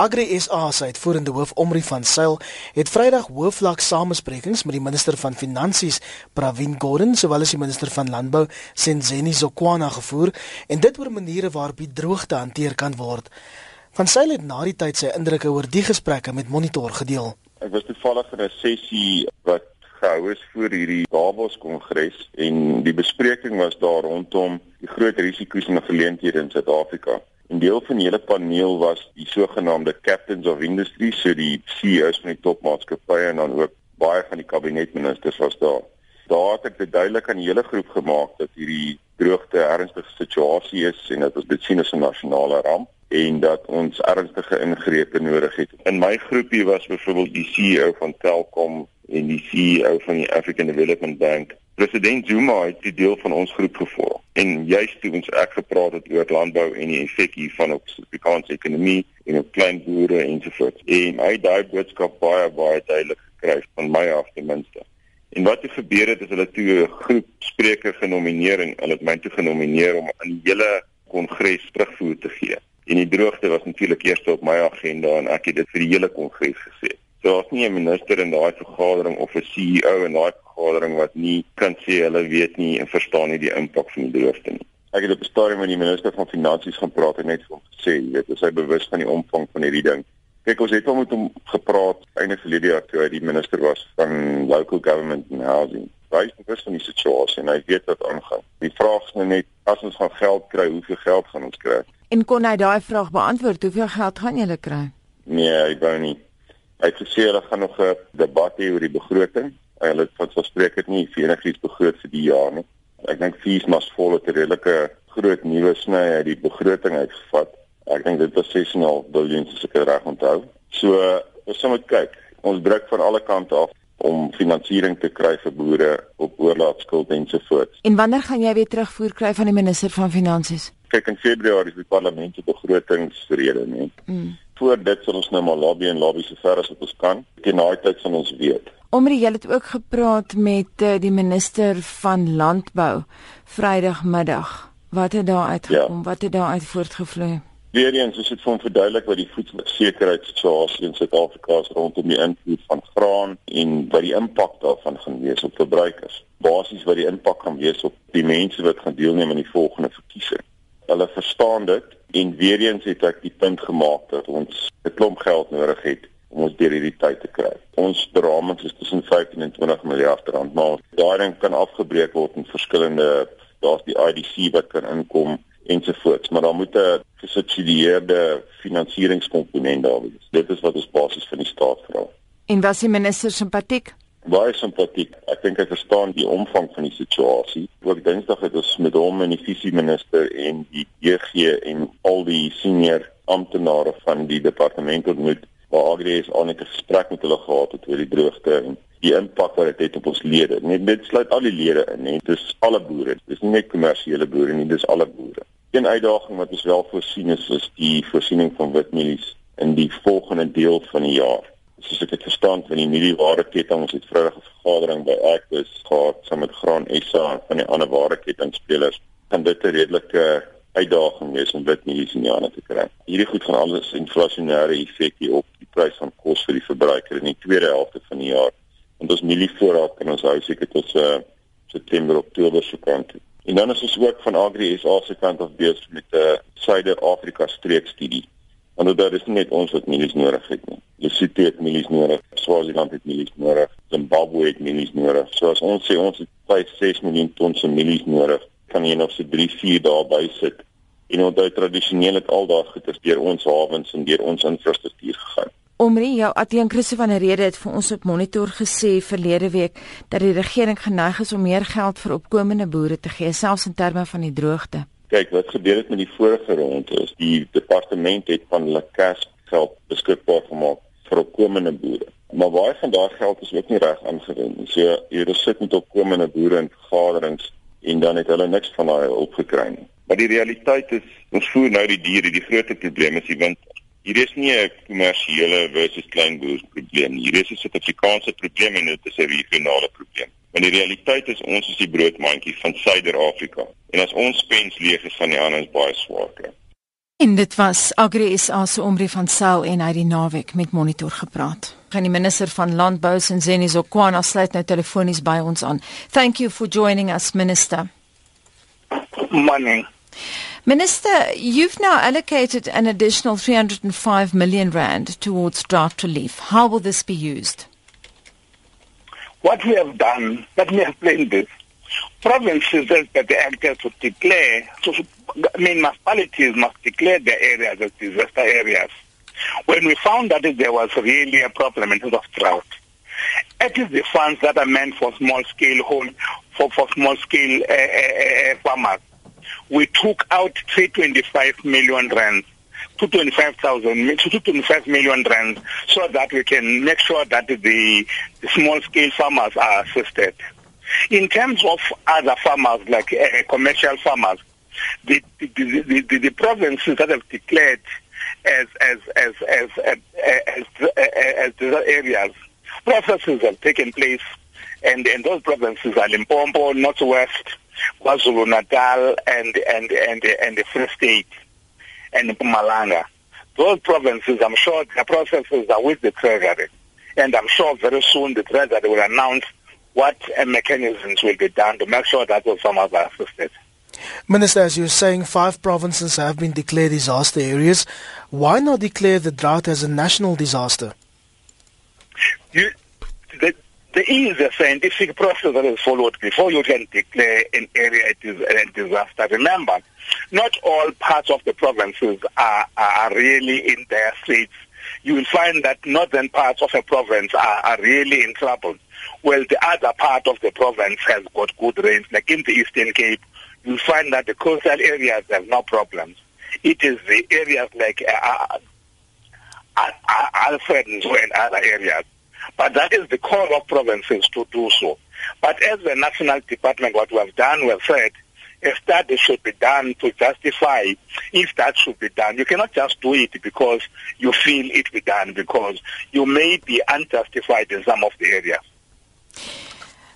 Agri SA se uitvoerende hoof Omri van Sail het Vrydag hoofvlak samesprekings met die minister van Finansies Pravin Gordhan sowel as die minister van Landbou Senzeni Zokwana gevoer en dit oor maniere waarop die droogte hanteer kan word. Van Sail het na die tyd sy indrukke oor die gesprekke met Monitor gedeel. Ek was toevallig in 'n sessie wat gehou is vir hierdie Davos kongres en die bespreking was daar rondom die groot risiko's en geleenthede in Suid-Afrika. 'n Deel van die hele paneel was die sogenaamde captains of industry, so die CEO's van die topmaatskappye en dan ook baie van die kabinetministers was daar. Daar het ek dit duidelik aan die hele groep gemaak dat hierdie droogte 'n ernstige situasie is en dat ons dit sien as 'n nasionale ramp en dat ons ernstige ingrepe nodig het. In my groepie was byvoorbeeld die CEO van Telkom en die CEO van die African Development Bank President Zuma het die deel van ons groep gevolg en juist toe ons ek gepraat het oor landbou en die effek hiervan op Suid-Afrikaanse ekonomie en op klein boere ensovoorts. En hy het daai boodskap baie baie duidelik gekry van my af ten minste. En wat het gebeur het is hulle toe 'n groep spreker genomineer en hulle het my toe genomineer om aan die hele kongres terugvoer te gee. En die droogte was natuurlik eers op my agenda en ek het dit vir die hele kongres gesê. So as nie 'n minister in daai vergadering of 'n CEO in daai vergadering wat nie kan sê hulle weet nie en verstaan nie die impak van die droogte nie. Ek het op 'n stadium met die minister van finansies gaan praat en net vir hom gesê, jy weet, is hy bewus van die omvang van hierdie ding. Kyk, ons het al met hom gepraat einde verlede jaar toe hy die minister was van local government and housing. Hy is bewus van die situasie en hy weet wat aangaan. Die vraag is nou net as ons gaan geld kry, hoeveel geld gaan ons kry? En kon hy daai vraag beantwoord? Hoeveel geld gaan julle kry? Nee, hy wou nie. Hy het gesê hulle gaan nog 'n debat hê oor die begroting. Hulle het van spreek dit nie vir enigiets begroot vir die jaar nie. Ek dink fees mas vol het 'n redelike groot nuwe sny uit die begroting uitgevat. Ek dink dit was 6,5 miljard as ek reg onthou. So ons moet kyk. Ons druk van alle kante af om finansiering te kry vir boere op oorlaatskuld en so voort. En wanneer gaan jy weer terugvoer kry van die minister van finansies? Kyk in Februarie is die parlement se begrotingsrede, nee. Mm voor dit sal ons nou maar lobby en lobby so ver as wat ons kan. Teen daai tyd sal ons weet. Omri, jy het ook gepraat met uh, die minister van landbou Vrydagmiddag. Wat het daar uitgekom? Ja. Wat het daar uit voortgevloei? Weereens is dit vir hom verduidelik wat die voedselsekerheidssituasie in Suid-Afrika is rondom die invoer van graan en wat die impak daarvan gaan wees op verbruikers. Basies wat die impak gaan wees op die mense wat gaan deelneem aan die volgende verkiesing. Hulle verstaan dit En weer eens het ek die punt gemaak dat ons 'n klomp geld nodig het om ons deur hierdie tyd te kry. Ons beramings is tussen 15 en 20 miljard rand, maar daai ding kan afgebreek word in verskillende daar's die IDC wat kan inkom ensovoorts, maar daar moet 'n gesubsidieerde finansieringskomponent daar wees. Dit is wat ons basies van die staat vra. En was die minister simpatiek? baie simpatiek. Ek dink hy verstaan die omvang van die situasie. Ook Dinsdag het ons met hom en die visieminister en die EG en al die senior amptenare van die departement ontmoet waar agrees aan 'n gesprek met hulle gehad het oor die droogte en die impak wat dit het op ons lede. Net dit sluit al die lede in, net dis alle boere. Dis nie net kommersiële boere nie, dis alle boere. Een uitdaging wat ons wel voorsien is, is die voorsiening van witmielies in die volgende deel van die jaar soos ek dit verstaan van die mieliewareketting ons het vroeër 'n vergadering by Ekwes gehad saam met Graan SA en van die ander warekettingspelers kan dit 'n redelike uitdaging wees om dit mielies in jare te kry. Hierdie goed gaan alles inflasionêre effek hê op die prys van kos vir die verbruiker in die tweede helfte van die jaar. En ons mielievoorraad kan ons hou seker tot uh, September Oktober se kant. En dan is ons ook van Agri SA se kant af besig met 'n uh, Suider-Afrika streekstudie. Want dit is nie net ons wat mielies nodig het nie. Lesotho het mielies nodig, Swaziland het mielies nodig, Zimbabwe het mielies nodig. So as ons sê ons het 5-6 miljoen ton se mielies nodig, kan jy nog so 3-4 dae by sit. En onthou tradisioneel het al daai goeder deur ons hawens en deur ons infrastruktuur gegaan. Omri jou Atian Christo van der Rede het vir ons op monitor gesê verlede week dat die regering geneig is om meer geld vir opkomende boere te gee selfs in terme van die droogte. Kyk, wat gebeur het met die vorige ronde is die departement het van hulle cash geld beskikbaar gemaak vir opkomende boere. Maar baie van daardie geld is ook nie reg aangewend nie. So hier sit met opkomende boere in vergaderings en dan het hulle niks van daai opgekry nie. Maar die realiteit is ons voer nou die diere, die groot probleem is die wind. Hier is nie 'n kommersiële versus kleinboer probleem nie. Hier is 'n Suid-Afrikaanse probleem en dit is 'n regionale probleem. Want die realiteit is ons is die broodmandjie van Suider-Afrika. En as ons pens leeg is van die ander is baie swaar kry. En dit was Agri SA se Omri van Sail en hy die naweek met Monitor gepraat. Gaan die minister van Landbou Senzeni Zokwana sluit nou telefonies by ons aan. Thank you for joining us minister. Morning. Minister, you've now allocated an additional 305 million rand towards drought relief. How will this be used? What we have done, let me explain this. Provinces that the actors to declare, so, I mean municipalities must declare their areas as disaster areas. When we found that there was really a problem in terms of drought, it is the funds that are meant for small scale hold, for, for small scale uh, uh, farmers. We took out 325 million rands 225,000 to 225 million rand so that we can make sure that the, the small scale farmers are assisted. In terms of other farmers like uh, commercial farmers, the the, the, the, the, provinces that have declared as as as as as, as, as, as areas, processes have taken place, and and those provinces are Limpopo, Northwest, KwaZulu Natal, and and and and the Free State and Mpumalanga. Those provinces, I'm sure the processes are with the Treasury. And I'm sure very soon the Treasury will announce what uh, mechanisms will be done to make sure that those farmers are assisted. Minister, as you're saying, five provinces have been declared disaster areas. Why not declare the drought as a national disaster? You, the, there is a scientific process that is followed before you can declare an area a disaster. Remember, not all parts of the provinces are, are really in their states. You will find that northern parts of a province are, are really in trouble. Well, the other part of the province has got good rains, like in the Eastern Cape, you'll find that the coastal areas have no problems. It is the areas like uh, uh, uh, Alfred and other areas but that is the call of provinces to do so. But as the national department, what we have done, we have said, a study should be done to justify if that should be done. You cannot just do it because you feel it be done, because you may be unjustified in some of the areas.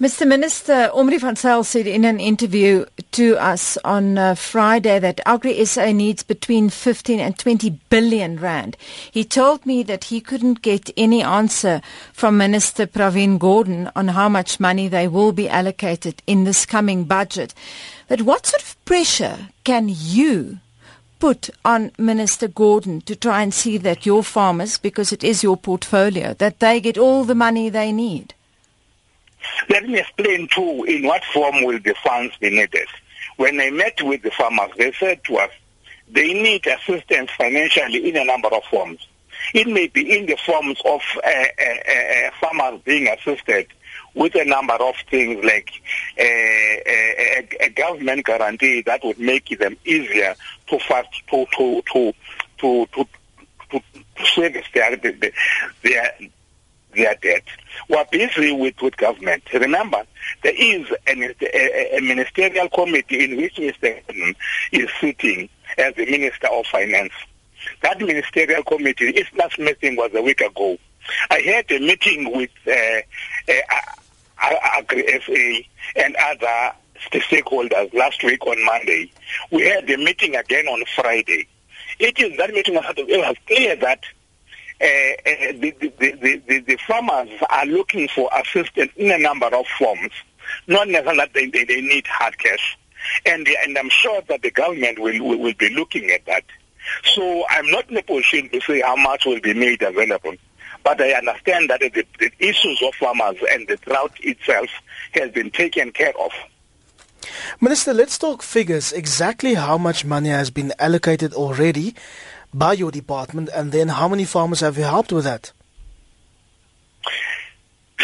Mr. Minister, Omri van Zyl said in an interview to us on uh, Friday that Agri SA needs between 15 and 20 billion rand. He told me that he couldn't get any answer from Minister Pravin Gordhan on how much money they will be allocated in this coming budget. But what sort of pressure can you put on Minister Gordhan to try and see that your farmers, because it is your portfolio, that they get all the money they need? Let me explain too in what form will the funds be needed. When I met with the farmers, they said to us they need assistance financially in a number of forms. It may be in the forms of uh, uh, uh, farmers being assisted with a number of things like a, a, government guarantee that would make them easier to fast to to to to to, to, to service their their their debt. We're busy with, with government. Remember, there is an, a, a, ministerial committee in which Mr. is sitting as the Minister of Finance. That ministerial committee, its last meeting was a week ago. I had a meeting with uh, uh, Agri-SA and other stakeholders last week on Monday. We had a meeting again on Friday. It is that meeting was, clear that uh, uh, Eh, eh, the, the, the, the, farmers are looking for assistance in a number of forms, not necessarily they, they need hard cash. And, and I'm sure that the government will, will, will be looking at that. So I'm not in a position to say how much will be made available. But I understand that the, the issues of farmers and the drought itself has been taken care of. Minister, let's talk figures. Exactly how much money has been allocated already by your department, and then how many farmers have you helped with that?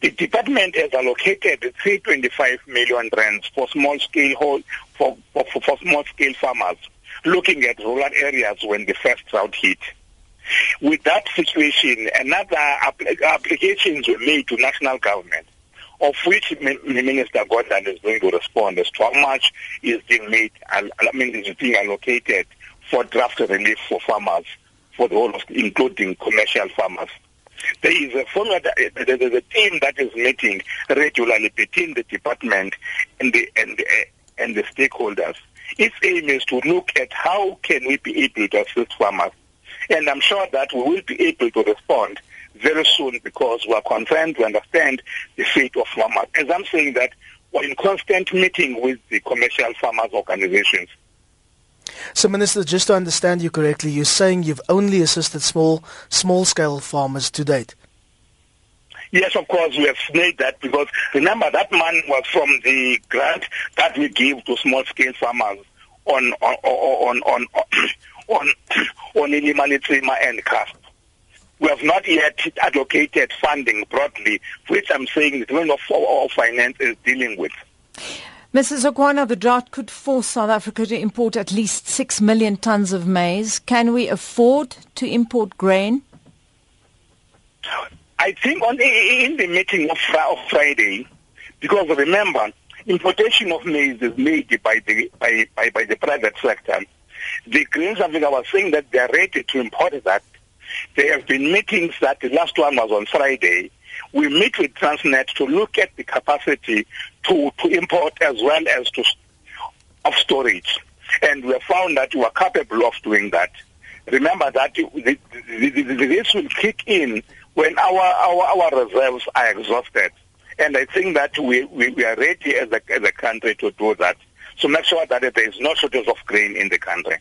The department has allocated 325 million rands for small scale for, for, for small scale farmers looking at rural areas when the first drought hit. With that situation, another applications were made to national government, of which Minister Gordhan is going to respond as to how much is being made, I mean, is being allocated for draft relief for farmers, for the whole of, including commercial farmers. There is a formula, there is a team that is meeting regularly between the department and the and the, and the stakeholders. its aim is to look at how can we be able to assist farmers. And I'm sure that we will be able to respond very soon because we are concerned to understand the fate of farmers. As I'm saying that, we're in constant meeting with the commercial farmers organizations. So, Minister, just to understand you correctly, you're saying you've only assisted small, small-scale farmers to date. Yes, of course, we have made that because remember that money was from the grant that we give to small-scale farmers on on on on on on Ilimalitsima and CASP. We have not yet allocated funding broadly, which I'm saying the Department of Finance is dealing with. Mrs. Zokwana, the drought could force South Africa to import at least 6 million tons of maize. Can we afford to import grain? I think on in the meeting of, of Friday, because remember, importation of maize is made by the by, by, by the private sector. The Greens Africa was saying that they are ready to import that. There have been meetings that the last one was on Friday. We meet with Transnet to look at the capacity to, to import as well as to of storage. And we have found that we are capable of doing that. Remember that this will kick in when our, our, our reserves are exhausted. And I think that we, we, we are ready as a, as a country to do that. So make sure that there is no shortage of grain in the country.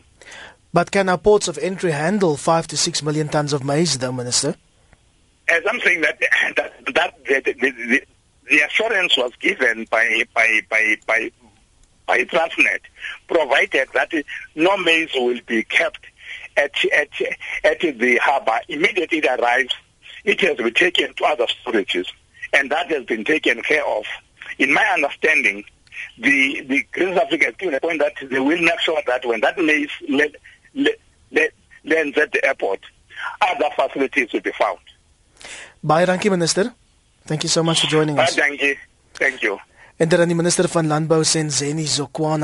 But can our ports of entry handle five to six million tons of maize, though, Minister? As I'm saying that that, that the, the, the, assurance was given by by by by by Transnet, provided that no maize will be kept at at at the harbour. Immediately it arrives, it has been taken to other storages, and that has been taken care of. In my understanding, the the Greens Africa has given a point that they will make sure that when that maize lands at the airport, other facilities will be found. Baie dankie minister. Thank you so much for joining us. Baie dankie. Thank you. En dan die minister van landbou Senzeni Zokwana